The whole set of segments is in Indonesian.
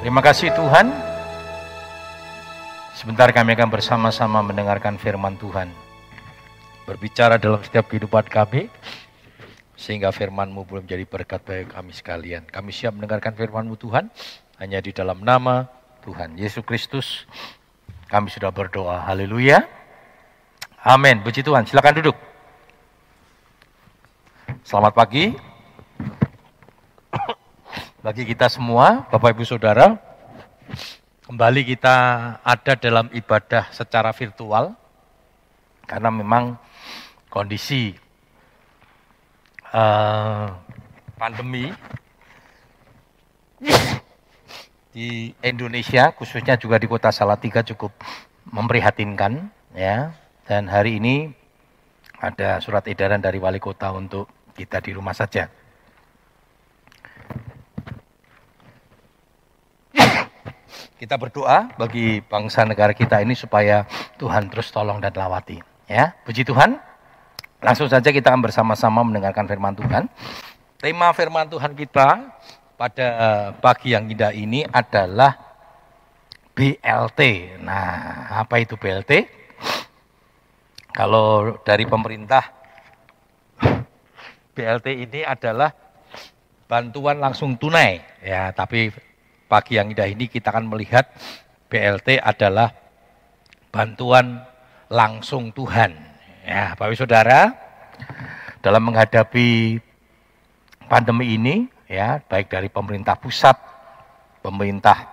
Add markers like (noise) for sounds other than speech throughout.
Terima kasih Tuhan. Sebentar kami akan bersama-sama mendengarkan firman Tuhan. Berbicara dalam setiap kehidupan kami, sehingga firman-Mu belum jadi berkat bagi kami sekalian. Kami siap mendengarkan firman-Mu Tuhan, hanya di dalam nama Tuhan Yesus Kristus. Kami sudah berdoa, haleluya. Amin, puji Tuhan. Silakan duduk. Selamat pagi. Bagi kita semua, Bapak Ibu Saudara, kembali kita ada dalam ibadah secara virtual, karena memang kondisi uh, pandemi di Indonesia, khususnya juga di kota Salatiga cukup memprihatinkan, ya. Dan hari ini ada surat edaran dari wali kota untuk kita di rumah saja. Kita berdoa bagi bangsa negara kita ini supaya Tuhan terus tolong dan lawati. Ya, puji Tuhan. Langsung saja kita akan bersama-sama mendengarkan firman Tuhan. Tema firman Tuhan kita pada pagi yang indah ini adalah BLT. Nah, apa itu BLT? Kalau dari pemerintah, BLT ini adalah bantuan langsung tunai, ya. Tapi pagi yang indah ini kita akan melihat BLT adalah bantuan langsung Tuhan. Ya, Bapak Saudara, dalam menghadapi pandemi ini, ya, baik dari pemerintah pusat, pemerintah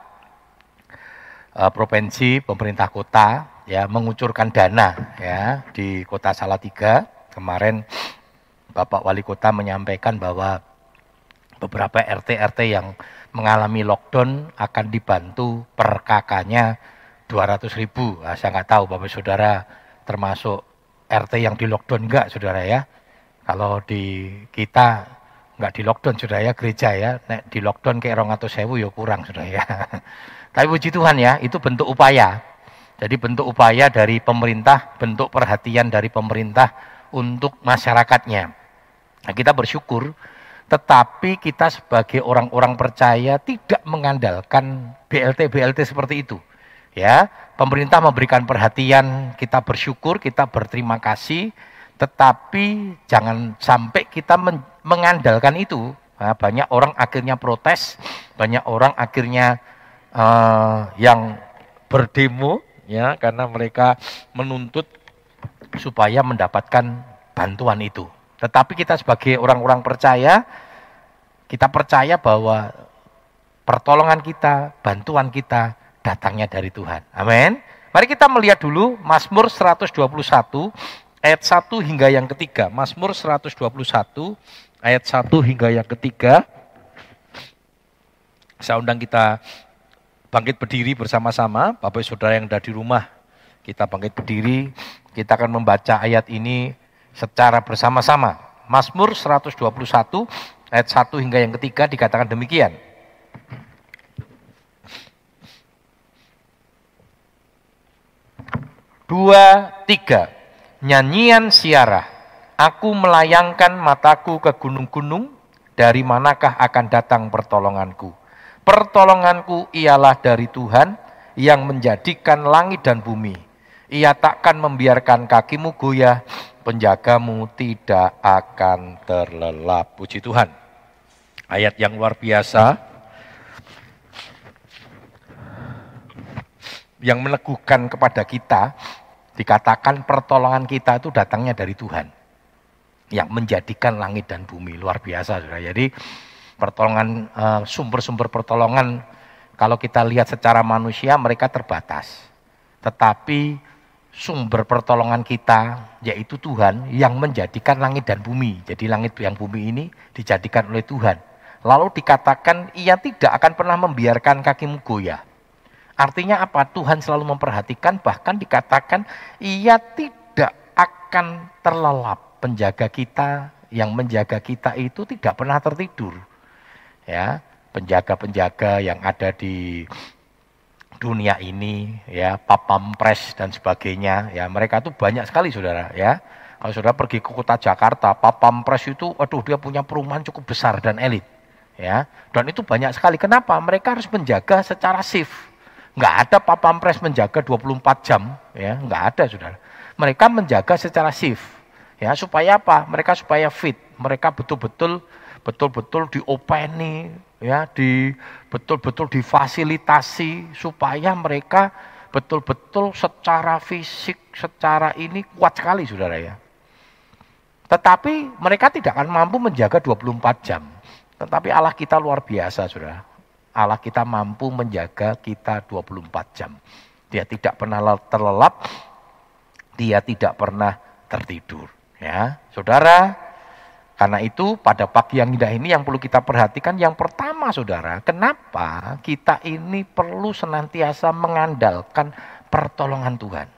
uh, provinsi, pemerintah kota, ya, mengucurkan dana, ya, di Kota Salatiga kemarin Bapak Wali Kota menyampaikan bahwa beberapa RT-RT yang mengalami lockdown akan dibantu per kakaknya 200 ribu. Nah, saya nggak tahu Bapak Saudara termasuk RT yang di lockdown enggak Saudara ya. Kalau di kita nggak di lockdown Saudara ya gereja ya. Nek di lockdown kayak orang atau sewu ya kurang Saudara ya. (laughs) Tapi puji Tuhan ya itu bentuk upaya. Jadi bentuk upaya dari pemerintah, bentuk perhatian dari pemerintah untuk masyarakatnya. Nah, kita bersyukur tetapi kita sebagai orang-orang percaya tidak mengandalkan BLT-BLT seperti itu. Ya, pemerintah memberikan perhatian, kita bersyukur, kita berterima kasih, tetapi jangan sampai kita mengandalkan itu. Nah, banyak orang akhirnya protes, banyak orang akhirnya uh, yang berdemo, ya, karena mereka menuntut supaya mendapatkan bantuan itu. Tetapi kita sebagai orang-orang percaya, kita percaya bahwa pertolongan kita, bantuan kita datangnya dari Tuhan. Amin. Mari kita melihat dulu Mazmur 121 ayat 1 hingga yang ketiga. Mazmur 121 ayat 1 hingga yang ketiga. Saya undang kita bangkit berdiri bersama-sama, Bapak Saudara yang ada di rumah. Kita bangkit berdiri, kita akan membaca ayat ini secara bersama-sama. Mazmur 121 ayat 1 hingga yang ketiga dikatakan demikian. Dua, tiga. Nyanyian siarah. Aku melayangkan mataku ke gunung-gunung, dari manakah akan datang pertolonganku? Pertolonganku ialah dari Tuhan yang menjadikan langit dan bumi. Ia takkan membiarkan kakimu goyah, penjagamu tidak akan terlelap. Puji Tuhan. Ayat yang luar biasa. Yang meneguhkan kepada kita, dikatakan pertolongan kita itu datangnya dari Tuhan. Yang menjadikan langit dan bumi. Luar biasa. Saudara. Jadi pertolongan eh, sumber-sumber pertolongan kalau kita lihat secara manusia mereka terbatas. Tetapi sumber pertolongan kita yaitu Tuhan yang menjadikan langit dan bumi. Jadi langit yang bumi ini dijadikan oleh Tuhan. Lalu dikatakan ia tidak akan pernah membiarkan kakimu goyah. Artinya apa? Tuhan selalu memperhatikan bahkan dikatakan ia tidak akan terlelap. Penjaga kita yang menjaga kita itu tidak pernah tertidur. Ya, penjaga-penjaga yang ada di dunia ini, ya, papampres dan sebagainya, ya, mereka itu banyak sekali saudara, ya. Kalau saudara pergi ke kota Jakarta, papampres itu, aduh dia punya perumahan cukup besar dan elit, Ya, dan itu banyak sekali. Kenapa? Mereka harus menjaga secara shift. Nggak ada papampres menjaga 24 jam, ya, nggak ada, saudara. Mereka menjaga secara shift, ya, supaya apa? Mereka supaya fit. Mereka betul-betul, betul-betul diopeni, ya, di betul-betul difasilitasi supaya mereka betul-betul secara fisik, secara ini kuat sekali, saudara ya. Tetapi mereka tidak akan mampu menjaga 24 jam. Tetapi Allah kita luar biasa, saudara. Allah kita mampu menjaga kita 24 jam. Dia tidak pernah terlelap, dia tidak pernah tertidur. Ya, saudara, karena itu pada pagi yang indah ini yang perlu kita perhatikan yang pertama saudara, kenapa kita ini perlu senantiasa mengandalkan pertolongan Tuhan.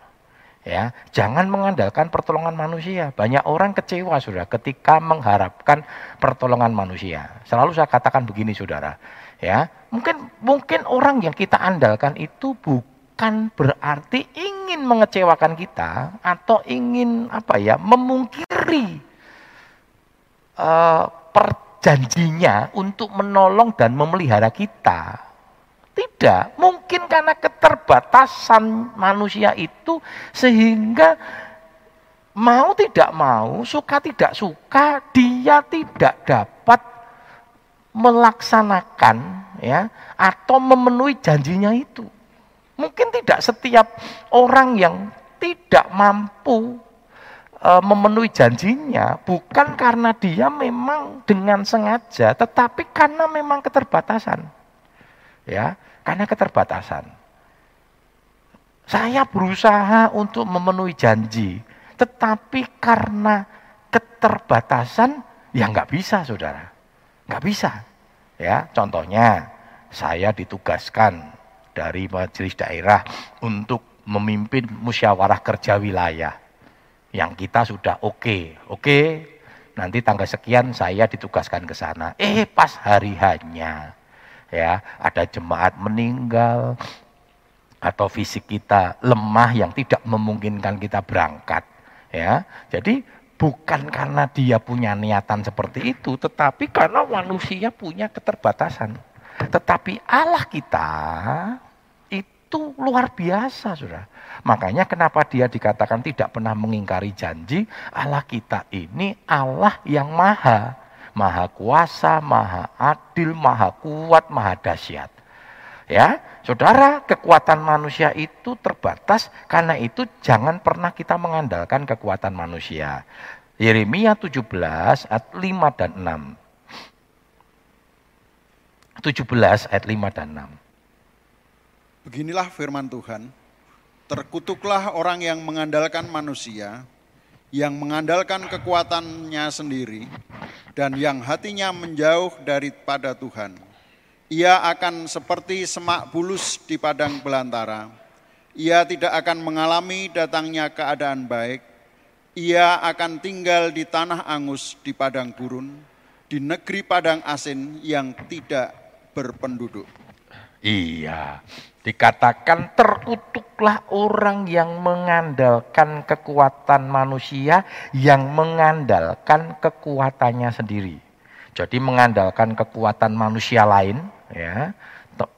Ya, jangan mengandalkan pertolongan manusia. Banyak orang kecewa sudah ketika mengharapkan pertolongan manusia. Selalu saya katakan begini saudara, ya mungkin mungkin orang yang kita andalkan itu bukan berarti ingin mengecewakan kita atau ingin apa ya memungkiri uh, perjanjinya untuk menolong dan memelihara kita. Tidak, mungkin karena keterbatasan manusia itu sehingga mau tidak mau, suka tidak suka, dia tidak dapat melaksanakan ya atau memenuhi janjinya itu. Mungkin tidak setiap orang yang tidak mampu e, memenuhi janjinya bukan karena dia memang dengan sengaja, tetapi karena memang keterbatasan. Ya, karena keterbatasan. Saya berusaha untuk memenuhi janji, tetapi karena keterbatasan, ya nggak bisa, saudara, nggak bisa. Ya, contohnya saya ditugaskan dari majelis daerah untuk memimpin musyawarah kerja wilayah. Yang kita sudah oke, okay. oke, okay, nanti tanggal sekian saya ditugaskan ke sana. Eh, pas hari hanya ya ada jemaat meninggal atau fisik kita lemah yang tidak memungkinkan kita berangkat ya jadi bukan karena dia punya niatan seperti itu tetapi karena manusia punya keterbatasan tetapi Allah kita itu luar biasa sudah makanya kenapa dia dikatakan tidak pernah mengingkari janji Allah kita ini Allah yang maha maha kuasa, maha adil, maha kuat, maha dahsyat. Ya, saudara, kekuatan manusia itu terbatas, karena itu jangan pernah kita mengandalkan kekuatan manusia. Yeremia 17 ayat 5 dan 6. 17 ayat 5 dan 6. Beginilah firman Tuhan, terkutuklah orang yang mengandalkan manusia, yang mengandalkan kekuatannya sendiri dan yang hatinya menjauh daripada Tuhan. Ia akan seperti semak bulus di padang belantara. Ia tidak akan mengalami datangnya keadaan baik. Ia akan tinggal di tanah angus di padang gurun, di negeri padang asin yang tidak berpenduduk. Iya, dikatakan terkutuklah orang yang mengandalkan kekuatan manusia, yang mengandalkan kekuatannya sendiri. Jadi mengandalkan kekuatan manusia lain, ya,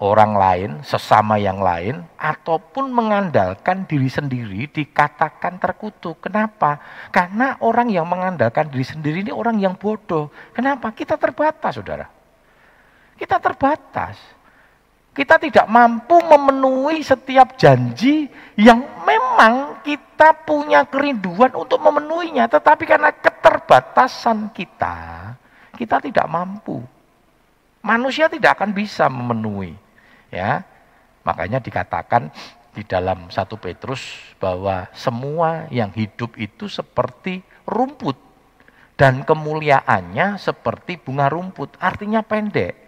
orang lain, sesama yang lain, ataupun mengandalkan diri sendiri dikatakan terkutuk. Kenapa? Karena orang yang mengandalkan diri sendiri ini orang yang bodoh. Kenapa? Kita terbatas, saudara. Kita terbatas. Kita tidak mampu memenuhi setiap janji yang memang kita punya kerinduan untuk memenuhinya. Tetapi karena keterbatasan kita, kita tidak mampu. Manusia tidak akan bisa memenuhi. Ya, Makanya dikatakan di dalam satu Petrus bahwa semua yang hidup itu seperti rumput dan kemuliaannya seperti bunga rumput, artinya pendek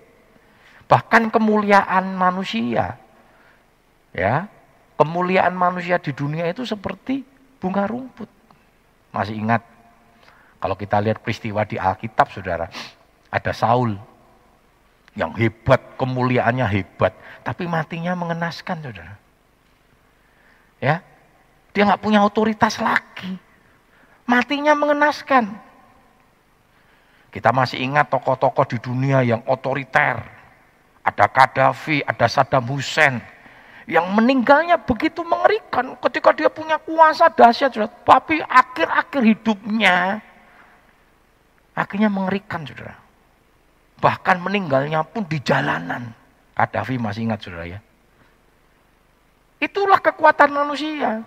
bahkan kemuliaan manusia. Ya, kemuliaan manusia di dunia itu seperti bunga rumput. Masih ingat kalau kita lihat peristiwa di Alkitab Saudara, ada Saul yang hebat, kemuliaannya hebat, tapi matinya mengenaskan Saudara. Ya. Dia nggak punya otoritas lagi. Matinya mengenaskan. Kita masih ingat tokoh-tokoh di dunia yang otoriter. Ada Gaddafi, ada Saddam Hussein. Yang meninggalnya begitu mengerikan ketika dia punya kuasa dahsyat. Tapi akhir-akhir hidupnya akhirnya mengerikan saudara. Bahkan meninggalnya pun di jalanan. Gaddafi masih ingat saudara ya. Itulah kekuatan manusia.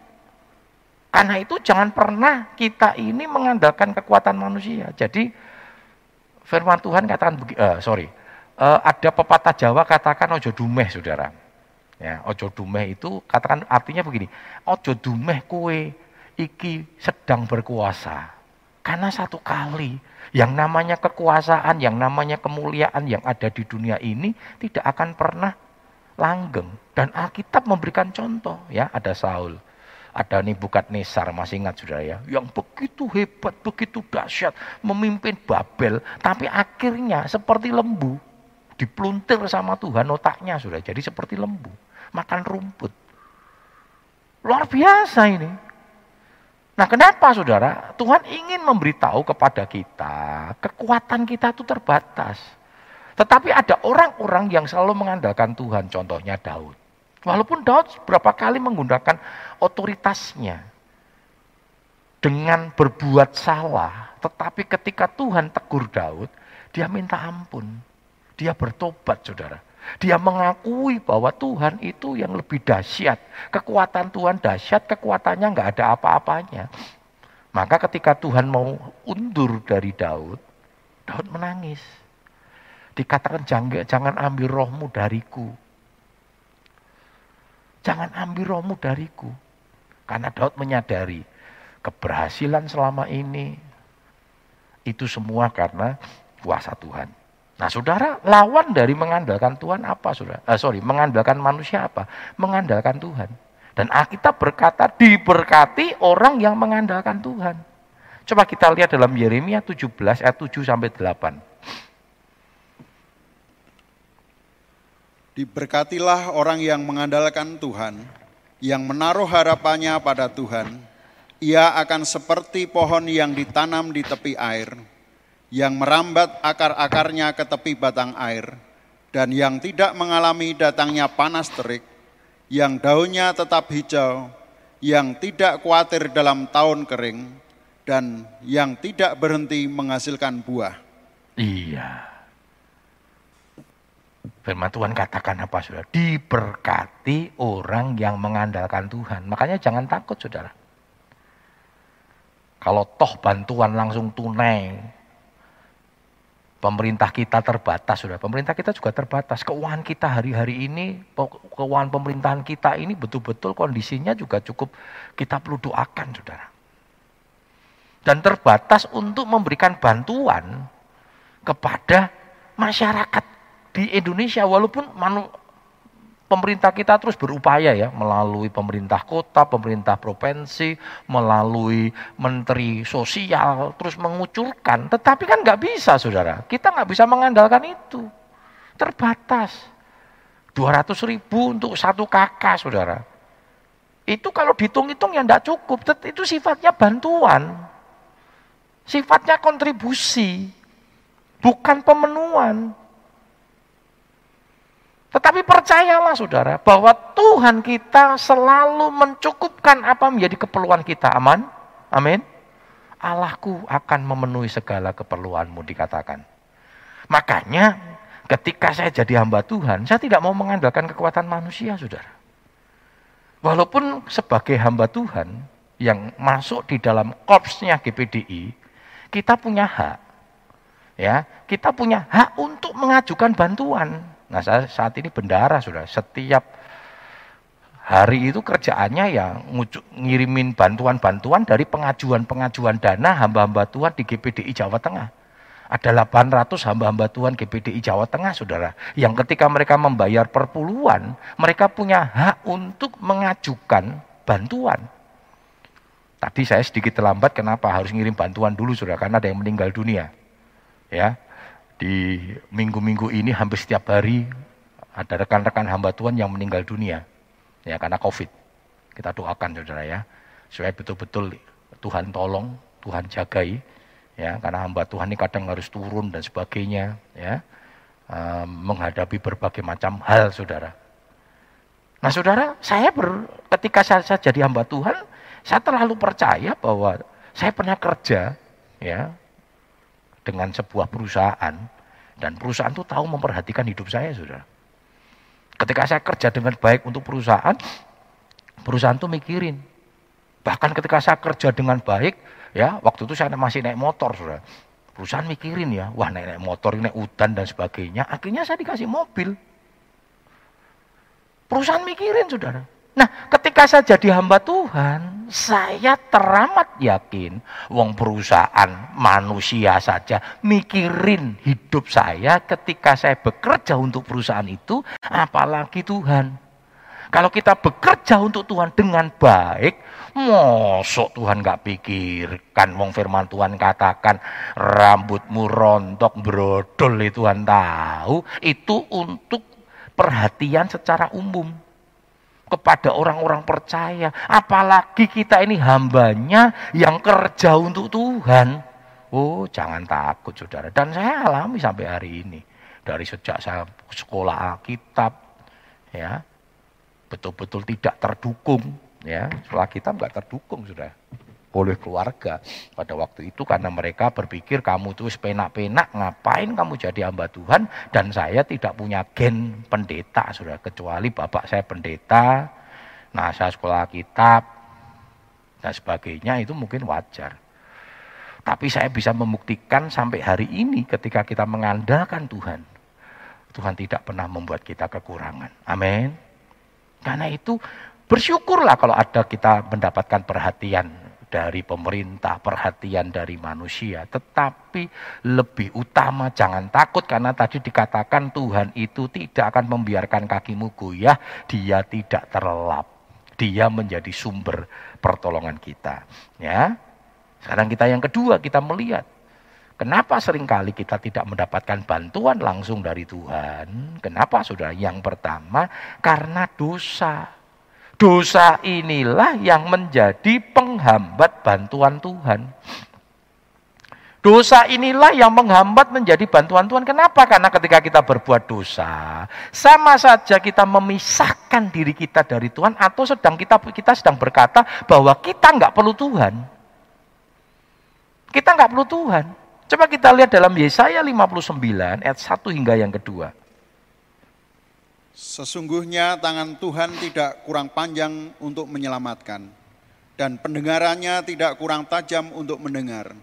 Karena itu jangan pernah kita ini mengandalkan kekuatan manusia. Jadi firman Tuhan katakan uh, sorry, uh, ada pepatah Jawa katakan ojo dumeh saudara. Ya, ojo dumeh itu katakan artinya begini, ojo dumeh kue iki sedang berkuasa. Karena satu kali yang namanya kekuasaan, yang namanya kemuliaan yang ada di dunia ini tidak akan pernah langgeng. Dan Alkitab memberikan contoh ya, ada Saul, ada Nebukadnesar masih ingat saudara ya, yang begitu hebat, begitu dahsyat, memimpin Babel, tapi akhirnya seperti lembu, dipluntir sama Tuhan otaknya sudah jadi seperti lembu, makan rumput. Luar biasa ini. Nah kenapa saudara? Tuhan ingin memberitahu kepada kita, kekuatan kita itu terbatas. Tetapi ada orang-orang yang selalu mengandalkan Tuhan, contohnya Daud. Walaupun Daud berapa kali menggunakan otoritasnya dengan berbuat salah, tetapi ketika Tuhan tegur Daud, dia minta ampun. Dia bertobat, saudara. Dia mengakui bahwa Tuhan itu yang lebih dahsyat. Kekuatan Tuhan dahsyat, kekuatannya nggak ada apa-apanya. Maka ketika Tuhan mau undur dari Daud, Daud menangis. Dikatakan jangan, jangan ambil rohmu dariku. Jangan ambil rohmu dariku. Karena Daud menyadari keberhasilan selama ini itu semua karena kuasa Tuhan. Nah saudara, lawan dari mengandalkan Tuhan apa saudara? Eh, sorry, mengandalkan manusia apa? Mengandalkan Tuhan. Dan Alkitab berkata, diberkati orang yang mengandalkan Tuhan. Coba kita lihat dalam Yeremia 17 ayat 7 sampai 8. Diberkatilah orang yang mengandalkan Tuhan, yang menaruh harapannya pada Tuhan. Ia akan seperti pohon yang ditanam di tepi air, yang merambat akar-akarnya ke tepi batang air, dan yang tidak mengalami datangnya panas terik, yang daunnya tetap hijau, yang tidak khawatir dalam tahun kering, dan yang tidak berhenti menghasilkan buah. Iya. Firman Tuhan katakan apa saudara? Diberkati orang yang mengandalkan Tuhan. Makanya jangan takut saudara. Kalau toh bantuan langsung tunai, pemerintah kita terbatas sudah. Pemerintah kita juga terbatas. Keuangan kita hari-hari ini, keuangan pemerintahan kita ini betul-betul kondisinya juga cukup kita perlu doakan saudara. Dan terbatas untuk memberikan bantuan kepada masyarakat di Indonesia walaupun pemerintah kita terus berupaya ya melalui pemerintah kota, pemerintah provinsi, melalui menteri sosial terus mengucurkan, tetapi kan nggak bisa saudara, kita nggak bisa mengandalkan itu, terbatas. 200 ribu untuk satu kakak saudara. Itu kalau dihitung-hitung ya nggak cukup, itu sifatnya bantuan. Sifatnya kontribusi, bukan pemenuhan. Tetapi percayalah saudara bahwa Tuhan kita selalu mencukupkan apa menjadi keperluan kita. Aman? Amin? Allahku akan memenuhi segala keperluanmu dikatakan. Makanya ketika saya jadi hamba Tuhan, saya tidak mau mengandalkan kekuatan manusia saudara. Walaupun sebagai hamba Tuhan yang masuk di dalam korpsnya GPDI, kita punya hak. Ya, kita punya hak untuk mengajukan bantuan Nah saya saat ini bendara sudah setiap hari itu kerjaannya ya ngirimin bantuan-bantuan dari pengajuan-pengajuan dana hamba-hamba Tuhan di GPDI Jawa Tengah. Ada 800 hamba-hamba Tuhan GPDI Jawa Tengah, saudara. Yang ketika mereka membayar perpuluhan, mereka punya hak untuk mengajukan bantuan. Tadi saya sedikit terlambat, kenapa harus ngirim bantuan dulu, saudara? Karena ada yang meninggal dunia. Ya, di minggu-minggu ini hampir setiap hari ada rekan-rekan hamba Tuhan yang meninggal dunia ya karena Covid. Kita doakan saudara ya supaya betul-betul Tuhan tolong, Tuhan jagai Ya, karena hamba Tuhan ini kadang harus turun dan sebagainya, ya. Uh, menghadapi berbagai macam hal, Saudara. Nah, Saudara, saya ber, ketika saya, saya jadi hamba Tuhan, saya terlalu percaya bahwa saya pernah kerja ya dengan sebuah perusahaan dan perusahaan itu tahu memperhatikan hidup saya, Saudara. Ketika saya kerja dengan baik untuk perusahaan, perusahaan itu mikirin. Bahkan ketika saya kerja dengan baik, ya waktu itu saya masih naik motor, Saudara. Perusahaan mikirin ya, wah naik, naik motor, naik udan dan sebagainya. Akhirnya saya dikasih mobil. Perusahaan mikirin, Saudara. Nah, ketika saya jadi hamba Tuhan, saya teramat yakin wong perusahaan manusia saja mikirin hidup saya ketika saya bekerja untuk perusahaan itu, apalagi Tuhan. Kalau kita bekerja untuk Tuhan dengan baik, mosok Tuhan gak pikirkan. Wong firman Tuhan katakan rambutmu rontok brodol itu Tuhan tahu. Itu untuk perhatian secara umum kepada orang-orang percaya. Apalagi kita ini hambanya yang kerja untuk Tuhan. Oh jangan takut saudara. Dan saya alami sampai hari ini. Dari sejak saya sekolah Alkitab. ya Betul-betul tidak terdukung. ya Sekolah kitab nggak terdukung sudah oleh keluarga pada waktu itu karena mereka berpikir kamu tuh penak-penak ngapain kamu jadi hamba Tuhan? Dan saya tidak punya gen pendeta sudah kecuali bapak saya pendeta nah saya sekolah kitab dan sebagainya itu mungkin wajar. Tapi saya bisa membuktikan sampai hari ini ketika kita mengandalkan Tuhan Tuhan tidak pernah membuat kita kekurangan. Amin. Karena itu bersyukurlah kalau ada kita mendapatkan perhatian dari pemerintah, perhatian dari manusia. Tetapi lebih utama jangan takut karena tadi dikatakan Tuhan itu tidak akan membiarkan kakimu goyah, dia tidak terlelap. Dia menjadi sumber pertolongan kita. Ya. Sekarang kita yang kedua, kita melihat Kenapa sering kali kita tidak mendapatkan bantuan langsung dari Tuhan? Kenapa saudara? Yang pertama, karena dosa. Dosa inilah yang menjadi penghambat bantuan Tuhan. Dosa inilah yang menghambat menjadi bantuan Tuhan. Kenapa? Karena ketika kita berbuat dosa, sama saja kita memisahkan diri kita dari Tuhan atau sedang kita kita sedang berkata bahwa kita nggak perlu Tuhan. Kita nggak perlu Tuhan. Coba kita lihat dalam Yesaya 59 ayat 1 hingga yang kedua. Sesungguhnya tangan Tuhan tidak kurang panjang untuk menyelamatkan, dan pendengarannya tidak kurang tajam untuk mendengar.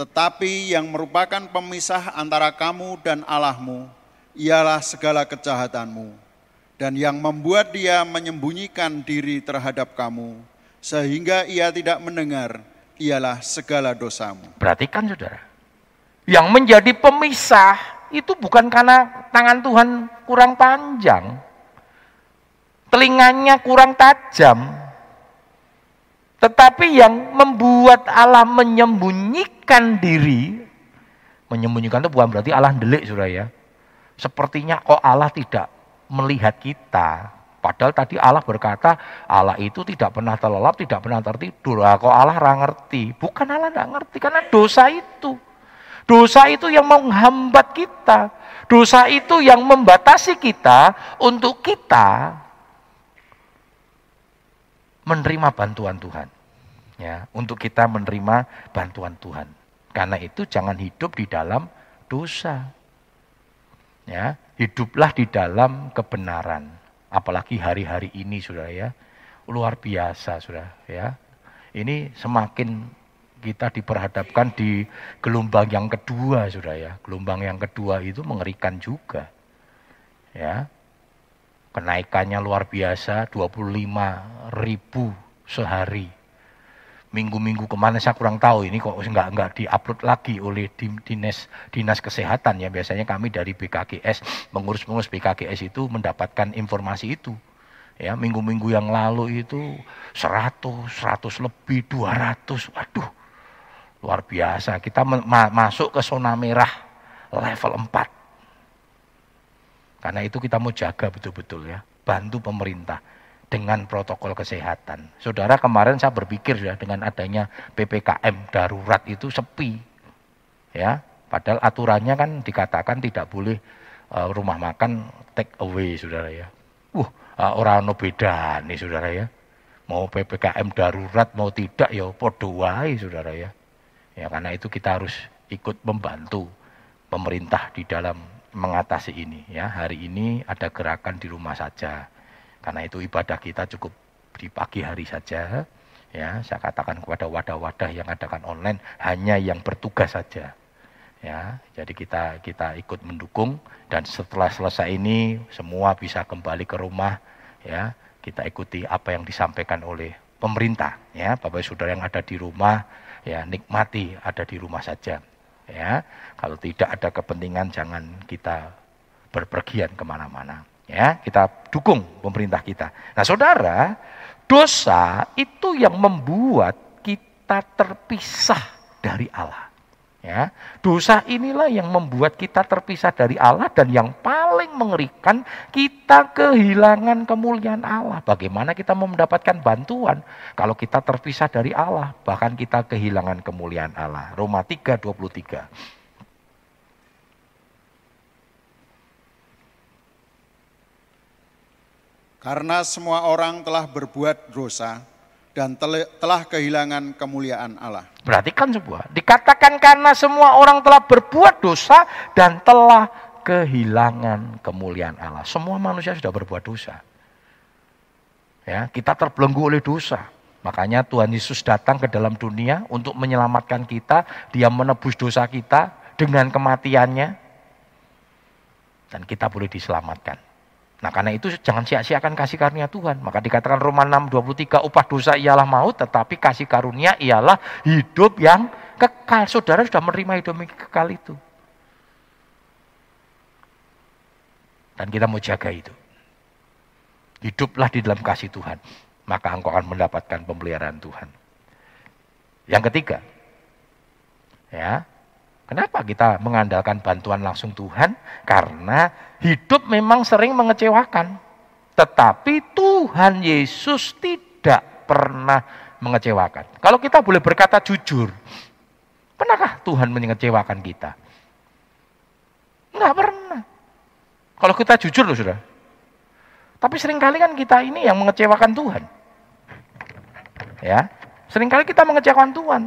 Tetapi yang merupakan pemisah antara kamu dan Allahmu, ialah segala kejahatanmu, dan yang membuat dia menyembunyikan diri terhadap kamu, sehingga ia tidak mendengar, ialah segala dosamu. Perhatikan saudara, yang menjadi pemisah itu bukan karena tangan Tuhan kurang panjang. Telinganya kurang tajam. Tetapi yang membuat Allah menyembunyikan diri, menyembunyikan itu bukan berarti Allah delik sudah ya. Sepertinya kok Allah tidak melihat kita. Padahal tadi Allah berkata Allah itu tidak pernah terlelap, tidak pernah tertidur. Kok Allah ngerti? Bukan Allah tidak ngerti karena dosa itu. Dosa itu yang menghambat kita. Dosa itu yang membatasi kita untuk kita menerima bantuan Tuhan. Ya, untuk kita menerima bantuan Tuhan. Karena itu jangan hidup di dalam dosa. Ya, hiduplah di dalam kebenaran. Apalagi hari-hari ini sudah ya. Luar biasa sudah ya. Ini semakin kita diperhadapkan di gelombang yang kedua, sudah ya. Gelombang yang kedua itu mengerikan juga. Ya. Kenaikannya luar biasa, 25 ribu sehari. Minggu-minggu ke mana saya kurang tahu ini kok nggak nggak diupload lagi oleh dinas dinas kesehatan ya biasanya kami dari BKGS mengurus-mengurus BKGS itu mendapatkan informasi itu ya minggu-minggu yang lalu itu 100 100 lebih 200 waduh Luar biasa. Kita ma masuk ke zona merah level 4. Karena itu kita mau jaga betul-betul ya. Bantu pemerintah dengan protokol kesehatan. Saudara kemarin saya berpikir ya dengan adanya PPKM darurat itu sepi. Ya, padahal aturannya kan dikatakan tidak boleh uh, rumah makan take away, saudara ya. Uh, uh orang no beda nih, saudara ya. Mau ppkm darurat mau tidak ya podo wae, saudara ya. Ya karena itu kita harus ikut membantu pemerintah di dalam mengatasi ini. Ya hari ini ada gerakan di rumah saja. Karena itu ibadah kita cukup di pagi hari saja ya saya katakan kepada wadah-wadah yang adakan online hanya yang bertugas saja ya jadi kita kita ikut mendukung dan setelah selesai ini semua bisa kembali ke rumah ya kita ikuti apa yang disampaikan oleh pemerintah ya bapak saudara yang ada di rumah ya nikmati ada di rumah saja. Ya kalau tidak ada kepentingan jangan kita berpergian ke mana-mana. Ya kita dukung pemerintah kita. Nah saudara Dosa itu yang membuat kita terpisah dari Allah. Ya, dosa inilah yang membuat kita terpisah dari Allah dan yang paling mengerikan kita kehilangan kemuliaan Allah. Bagaimana kita mau mendapatkan bantuan kalau kita terpisah dari Allah, bahkan kita kehilangan kemuliaan Allah. Roma 3:23. Karena semua orang telah berbuat dosa dan telah kehilangan kemuliaan Allah. Perhatikan sebuah, dikatakan karena semua orang telah berbuat dosa dan telah kehilangan kemuliaan Allah. Semua manusia sudah berbuat dosa. Ya, kita terbelenggu oleh dosa. Makanya Tuhan Yesus datang ke dalam dunia untuk menyelamatkan kita, dia menebus dosa kita dengan kematiannya dan kita boleh diselamatkan. Nah karena itu jangan sia-siakan kasih karunia Tuhan. Maka dikatakan Roma 6, 23, upah dosa ialah maut, tetapi kasih karunia ialah hidup yang kekal. Saudara sudah menerima hidup yang kekal itu. Dan kita mau jaga itu. Hiduplah di dalam kasih Tuhan. Maka engkau akan mendapatkan pemeliharaan Tuhan. Yang ketiga, ya, Kenapa kita mengandalkan bantuan langsung Tuhan? Karena hidup memang sering mengecewakan. Tetapi Tuhan Yesus tidak pernah mengecewakan. Kalau kita boleh berkata jujur, pernahkah Tuhan mengecewakan kita? Enggak pernah. Kalau kita jujur loh sudah. Tapi sering kali kan kita ini yang mengecewakan Tuhan. Ya, sering kali kita mengecewakan Tuhan.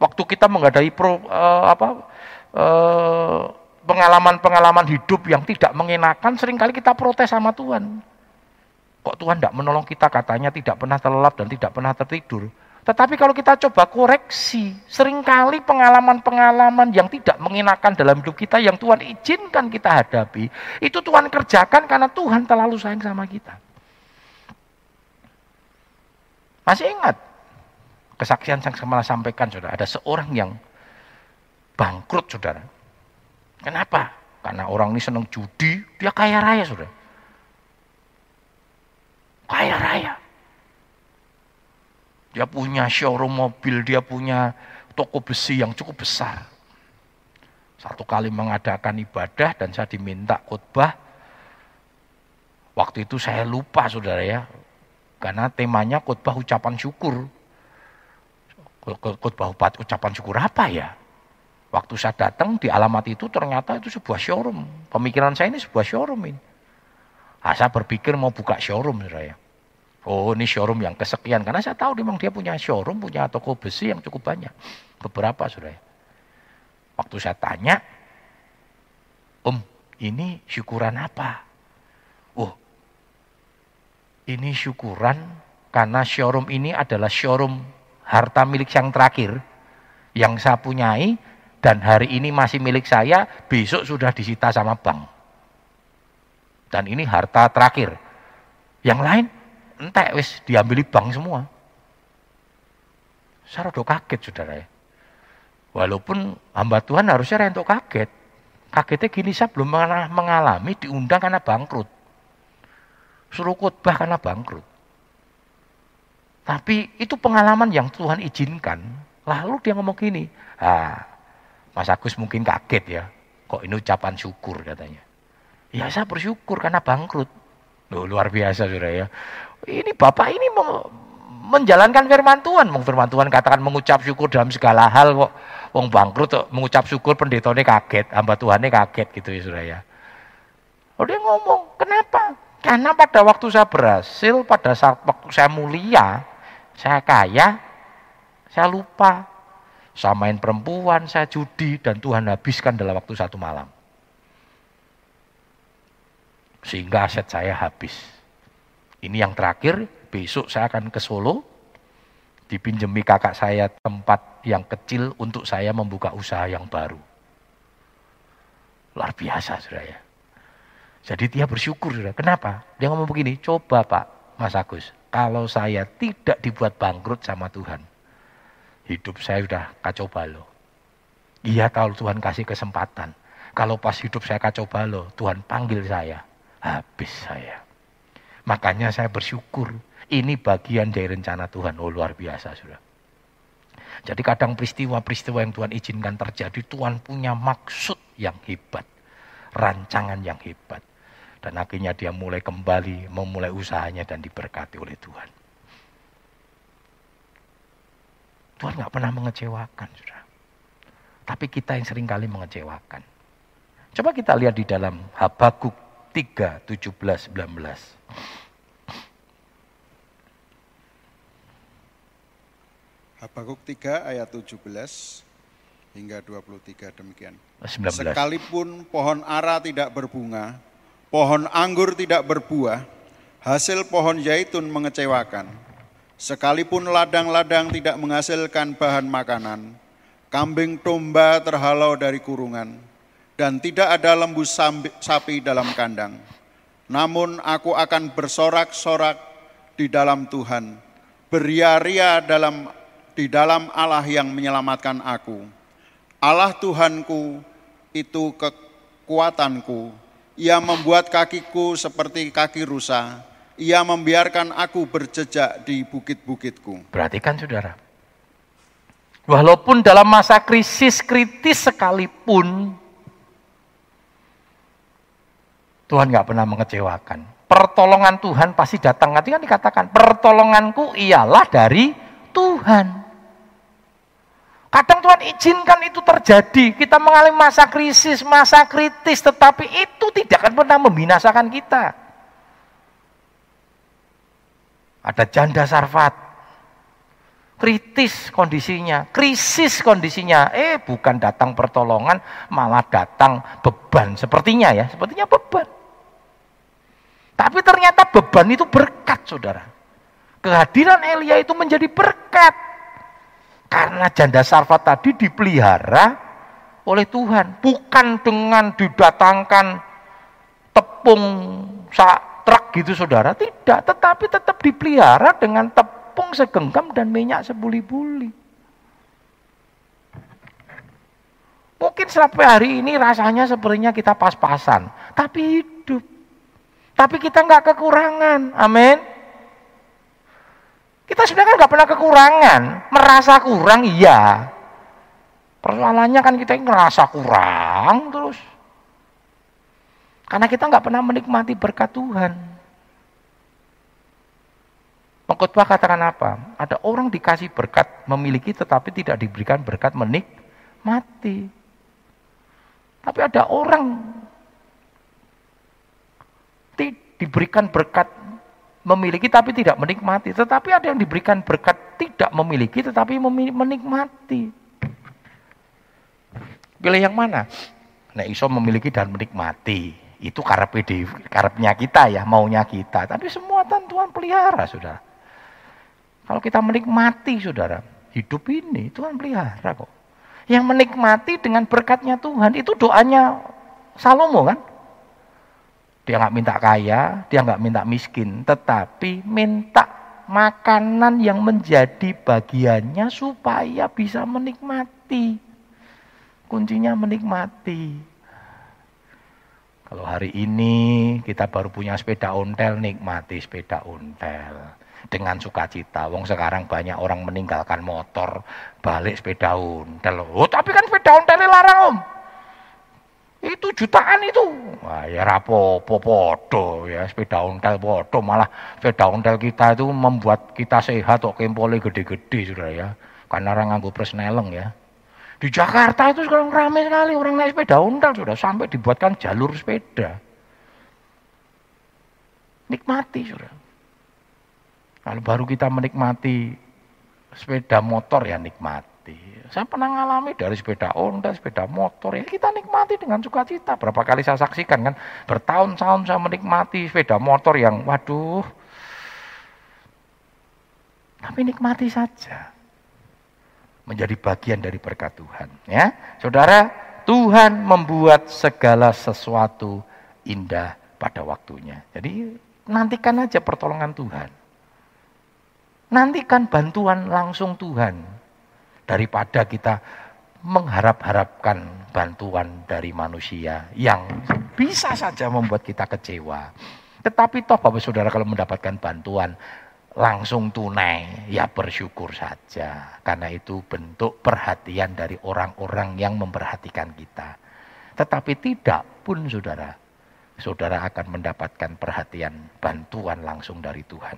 Waktu kita menghadapi pro, uh, apa pengalaman-pengalaman hidup yang tidak mengenakan, sering kali kita protes sama Tuhan. Kok Tuhan tidak menolong kita katanya tidak pernah terlelap dan tidak pernah tertidur. Tetapi kalau kita coba koreksi, sering kali pengalaman-pengalaman yang tidak mengenakan dalam hidup kita, yang Tuhan izinkan kita hadapi, itu Tuhan kerjakan karena Tuhan terlalu sayang sama kita. Masih ingat kesaksian yang saya sampaikan, sudah ada seorang yang bangkrut saudara. Kenapa? Karena orang ini senang judi, dia kaya raya saudara. Kaya raya. Dia punya showroom mobil, dia punya toko besi yang cukup besar. Satu kali mengadakan ibadah dan saya diminta khotbah. Waktu itu saya lupa saudara ya, karena temanya khotbah ucapan syukur. Khotbah ucapan syukur apa ya? Waktu saya datang di alamat itu ternyata itu sebuah showroom. Pemikiran saya ini sebuah showroom ini. Nah, saya berpikir mau buka showroom saya. Oh ini showroom yang kesekian. Karena saya tahu memang dia punya showroom, punya toko besi yang cukup banyak. Beberapa sudah. Waktu saya tanya, Om ini syukuran apa? Oh ini syukuran karena showroom ini adalah showroom harta milik yang terakhir yang saya punyai dan hari ini masih milik saya, besok sudah disita sama bank. Dan ini harta terakhir. Yang lain entek wis diambil bank semua. Saya rada kaget saudara ya. Walaupun hamba Tuhan harusnya rentuk kaget. Kagetnya gini saya belum pernah mengalami diundang karena bangkrut. Suruh khotbah karena bangkrut. Tapi itu pengalaman yang Tuhan izinkan. Lalu dia ngomong gini, ah, Mas Agus mungkin kaget ya, kok ini ucapan syukur katanya. Ya saya bersyukur karena bangkrut. Loh, luar biasa sudah ya. Ini bapak ini menjalankan firman Tuhan. Firman Tuhan katakan mengucap syukur dalam segala hal kok. Wong bangkrut mengucap syukur pendetone kaget, hamba Tuhannya kaget gitu ya Saudara ya. Oh dia ngomong, kenapa? Karena pada waktu saya berhasil, pada saat waktu saya mulia, saya kaya, saya lupa. Saya main perempuan, saya judi, dan Tuhan habiskan dalam waktu satu malam. Sehingga aset saya habis. Ini yang terakhir, besok saya akan ke Solo, dipinjemi kakak saya tempat yang kecil untuk saya membuka usaha yang baru. Luar biasa, saudara. Jadi dia bersyukur, saudara. Kenapa? Dia ngomong begini, coba Pak, Mas Agus, kalau saya tidak dibuat bangkrut sama Tuhan, hidup saya sudah kacau balau. Iya kalau Tuhan kasih kesempatan. Kalau pas hidup saya kacau balau, Tuhan panggil saya habis saya. Makanya saya bersyukur. Ini bagian dari rencana Tuhan. Oh luar biasa sudah. Jadi kadang peristiwa-peristiwa yang Tuhan izinkan terjadi, Tuhan punya maksud yang hebat. Rancangan yang hebat. Dan akhirnya dia mulai kembali, memulai usahanya dan diberkati oleh Tuhan. Tuhan nggak pernah mengecewakan, sudah. Tapi kita yang sering kali mengecewakan. Coba kita lihat di dalam Habakuk 3, 17, 19. Habakuk 3 ayat 17 hingga 23 demikian. 19. Sekalipun pohon ara tidak berbunga, pohon anggur tidak berbuah, hasil pohon zaitun mengecewakan. Sekalipun ladang-ladang tidak menghasilkan bahan makanan, kambing domba terhalau dari kurungan, dan tidak ada lembu sapi dalam kandang. Namun aku akan bersorak-sorak di dalam Tuhan, beria-ria dalam di dalam Allah yang menyelamatkan aku. Allah Tuhanku itu kekuatanku. Ia membuat kakiku seperti kaki rusa. Ia membiarkan aku berjejak di bukit-bukitku. Perhatikan saudara. Walaupun dalam masa krisis kritis sekalipun, Tuhan nggak pernah mengecewakan. Pertolongan Tuhan pasti datang. Nanti kan dikatakan, pertolonganku ialah dari Tuhan. Kadang Tuhan izinkan itu terjadi. Kita mengalami masa krisis, masa kritis. Tetapi itu tidak akan pernah membinasakan kita. Ada janda sarfat. Kritis kondisinya, krisis kondisinya. Eh bukan datang pertolongan, malah datang beban. Sepertinya ya, sepertinya beban. Tapi ternyata beban itu berkat, saudara. Kehadiran Elia itu menjadi berkat. Karena janda sarfat tadi dipelihara oleh Tuhan. Bukan dengan didatangkan tepung truk gitu saudara. Tidak, tetapi tetap dipelihara dengan tepung segenggam dan minyak sebuli-buli. Mungkin sampai hari ini rasanya sepertinya kita pas-pasan. Tapi tapi kita nggak kekurangan. Amin. Kita sebenarnya nggak pernah kekurangan. Merasa kurang, iya. Persoalannya kan kita ngerasa kurang terus. Karena kita nggak pernah menikmati berkat Tuhan. Pengkhotbah katakan apa? Ada orang dikasih berkat memiliki tetapi tidak diberikan berkat menikmati. Tapi ada orang diberikan berkat memiliki tapi tidak menikmati. Tetapi ada yang diberikan berkat tidak memiliki tetapi menikmati. Pilih yang mana? Nah, iso memiliki dan menikmati. Itu karep karepnya kita ya, maunya kita. Tapi semua Tuhan pelihara, Saudara. Kalau kita menikmati, Saudara, hidup ini Tuhan pelihara kok. Yang menikmati dengan berkatnya Tuhan, itu doanya Salomo kan? Dia nggak minta kaya, dia nggak minta miskin, tetapi minta makanan yang menjadi bagiannya supaya bisa menikmati. Kuncinya menikmati. Kalau hari ini kita baru punya sepeda ontel, nikmati sepeda ontel. Dengan sukacita. Wong sekarang banyak orang meninggalkan motor, balik sepeda ontel. Oh, tapi kan sepeda ontelnya larang om. Itu jutaan itu. Wah ya rapopo podo ya sepeda ontel podo malah sepeda ontel kita itu membuat kita sehat kok kempole gede-gede sudah ya. Karena orang nganggo presneleng ya. Di Jakarta itu sekarang ramai sekali orang naik sepeda ontel sudah sampai dibuatkan jalur sepeda. Nikmati sudah. Kalau baru kita menikmati sepeda motor ya nikmati. Saya pernah ngalami dari sepeda ontel, sepeda motor, ya kita nikmati dengan sukacita. Berapa kali saya saksikan kan, bertahun-tahun saya menikmati sepeda motor yang, waduh, tapi nikmati saja. Menjadi bagian dari berkat Tuhan. Ya, Saudara, Tuhan membuat segala sesuatu indah pada waktunya. Jadi nantikan aja pertolongan Tuhan. Nantikan bantuan langsung Tuhan daripada kita mengharap-harapkan bantuan dari manusia yang bisa saja membuat kita kecewa. Tetapi toh Bapak Saudara kalau mendapatkan bantuan langsung tunai, ya bersyukur saja. Karena itu bentuk perhatian dari orang-orang yang memperhatikan kita. Tetapi tidak pun saudara, saudara akan mendapatkan perhatian bantuan langsung dari Tuhan.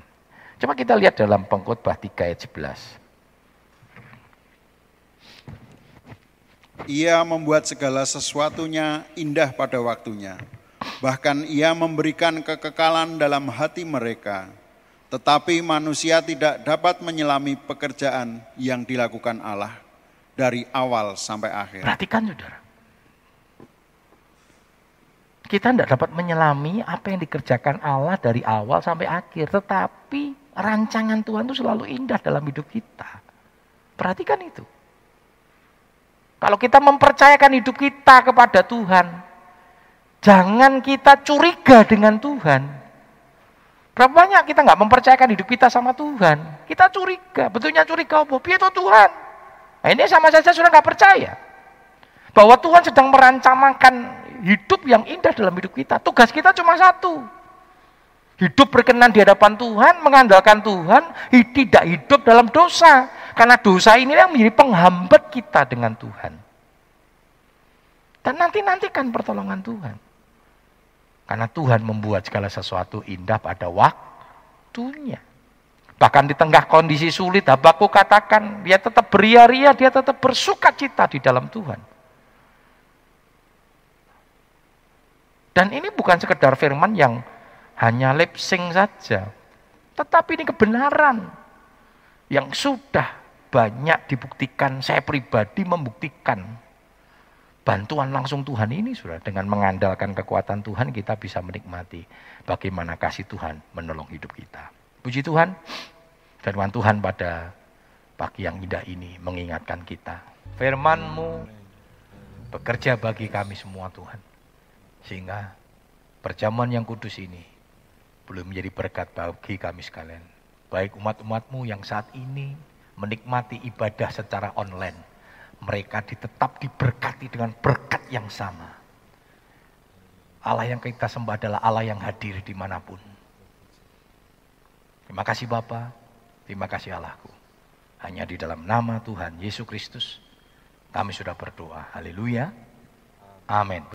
Coba kita lihat dalam pengkhotbah 3 ayat 11. Ia membuat segala sesuatunya indah pada waktunya. Bahkan ia memberikan kekekalan dalam hati mereka. Tetapi manusia tidak dapat menyelami pekerjaan yang dilakukan Allah dari awal sampai akhir. Perhatikan saudara. Kita tidak dapat menyelami apa yang dikerjakan Allah dari awal sampai akhir. Tetapi rancangan Tuhan itu selalu indah dalam hidup kita. Perhatikan itu. Kalau kita mempercayakan hidup kita kepada Tuhan, jangan kita curiga dengan Tuhan. Berapa banyak kita nggak mempercayakan hidup kita sama Tuhan? Kita curiga, betulnya curiga apa? Itu Tuhan. Nah, ini sama saja sudah nggak percaya. Bahwa Tuhan sedang merancangkan hidup yang indah dalam hidup kita. Tugas kita cuma satu. Hidup berkenan di hadapan Tuhan, mengandalkan Tuhan, tidak hidup dalam dosa. Karena dosa ini yang menjadi penghambat kita dengan Tuhan. Dan nanti-nantikan pertolongan Tuhan. Karena Tuhan membuat segala sesuatu indah pada waktunya. Bahkan di tengah kondisi sulit, Habakuk katakan, dia tetap beria-ria, dia tetap bersuka cita di dalam Tuhan. Dan ini bukan sekedar firman yang hanya lip sync saja. Tetapi ini kebenaran yang sudah banyak dibuktikan, saya pribadi membuktikan bantuan langsung Tuhan ini sudah dengan mengandalkan kekuatan Tuhan kita bisa menikmati bagaimana kasih Tuhan menolong hidup kita. Puji Tuhan, firman Tuhan pada pagi yang indah ini mengingatkan kita. Firmanmu bekerja bagi kami semua Tuhan. Sehingga perjamuan yang kudus ini belum menjadi berkat bagi kami sekalian. Baik umat-umatmu yang saat ini menikmati ibadah secara online. Mereka ditetap diberkati dengan berkat yang sama. Allah yang kita sembah adalah Allah yang hadir di mana pun. Terima kasih Bapa, terima kasih Allahku. Hanya di dalam nama Tuhan Yesus Kristus kami sudah berdoa. Haleluya. Amin.